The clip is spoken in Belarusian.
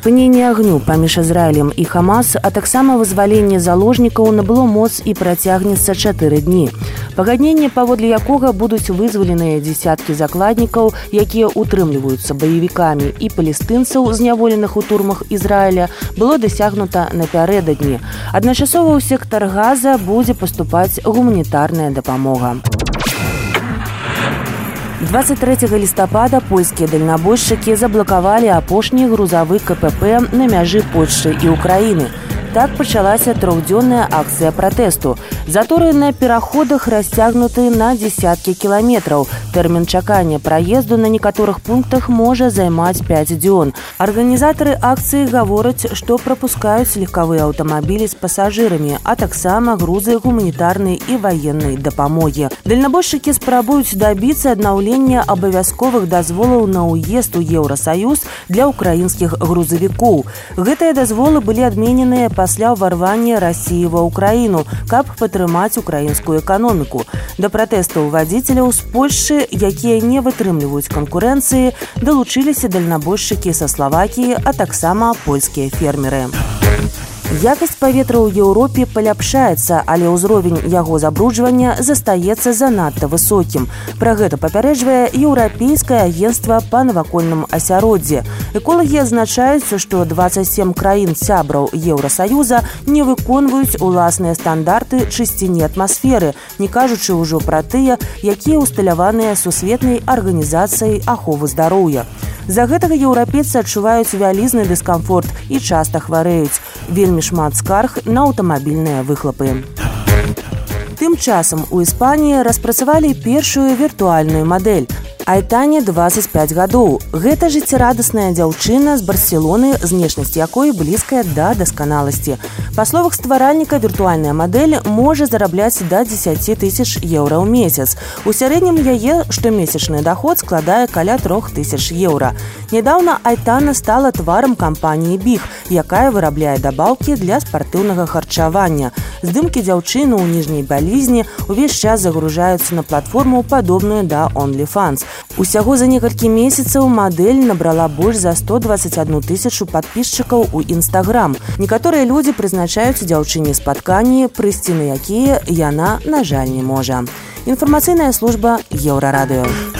спыненне агню паміж ізраілем і хамас а таксама вызваленне заложнікаў набыло моц і працягнецца чатыры дні. Пагадненне паводле якога будуць вызваленыя дзясяткі закладнікаў якія утрымліваюцца баевікамі і палестынцаў зняволеных у турмах ізраіля было дасягнута напярэдадні. Адначасова ў сектар газа будзе паступаць гуманітарная дапамога. у 23 лістапада польскія дальнабойшчыкі заблакавалі апошні грузавы КПП на мяжы Польшчы і Украіны. Так пачалася трохдзённая акцыя пратэсту. Заторы на пераходах расцягнуты на десяткі кіламетраў. Тэрмін чакання праезду на некаторых пунктах можа займаць 5 дзён. Арганізатары акцыі гавораць, што прапускаюць легкавыя аўтамабілі з пасажырамі, а таксама грузы гуманітарнай і ваеннай дапамогі. Дальнабойшчыкі спрабуюць дабіцца аднаўлення абавязковых дазволаў на ўезд у Еўросаюз для ўкраінскіх грузавікоў. Гэтыя дазволы былі адмененыя па пасля ўварвання рассіі ва ўкраіну каб падтрымаць украінскую эканоміку. Да пратэстаў вадзіцеляў з польшчы якія не вытрымліваюць канкурэнцыі далучыліся дальнабойшчыкі са славакіі а таксама польскія фермеры Якасць паветра ў Еўропе паляпшаецца, але ўзровень яго забруджвання застаецца занадта высокім. Пра гэта папярэджвае еўрапейскае агенцтва па навакольным асяроддзе. Эколагі азначаюцца, што 27 краін сябраў Еўросаюза не выконваюць уласныя стандарты чысціні атмасферы, не кажучы ўжо пра тыя, якія ўсталяваныя сусветнай арганізацыяй аховы здароўя. З-за гэтага еўрапейцы адчуваюць вялізны дыскамфорт і часта хварэюць. Вельмі шмат скарг на аўтамабільныя выхлапы. Тым часам у Іспаніі распрацавалі першую віртуальную мадэль. Айтане 25 гадоў. Гэта жыццярадасная дзяўчына з барселоны, знешнасць якой блізкая да дасканаласці. Па словах стваральніка віртуальная мадэль можа зарабляць да 10 тысяч еўра ў месяц. У сярэднім яе штомесячны даход складае каля трох тысяч еўра. Нядаўна Айтана стала тварам кампаніі Біг, якая вырабляе дабаўкі для спартыўнага харчавання. Здымкі дзяўчыны ў ніжняй балізні увесь час загружаюцца на платформу падобную да OnlyFans. Усяго за некалькі месяцаў мадэль набрала больш за 121 тысячу подписчикаў у нстаграм. Некаторыя людзі прызначаюць дзяўчыне спатканні, прыйсці на якія яна, на жаль, не можа. Інфармацыйная служба еўрарадыё.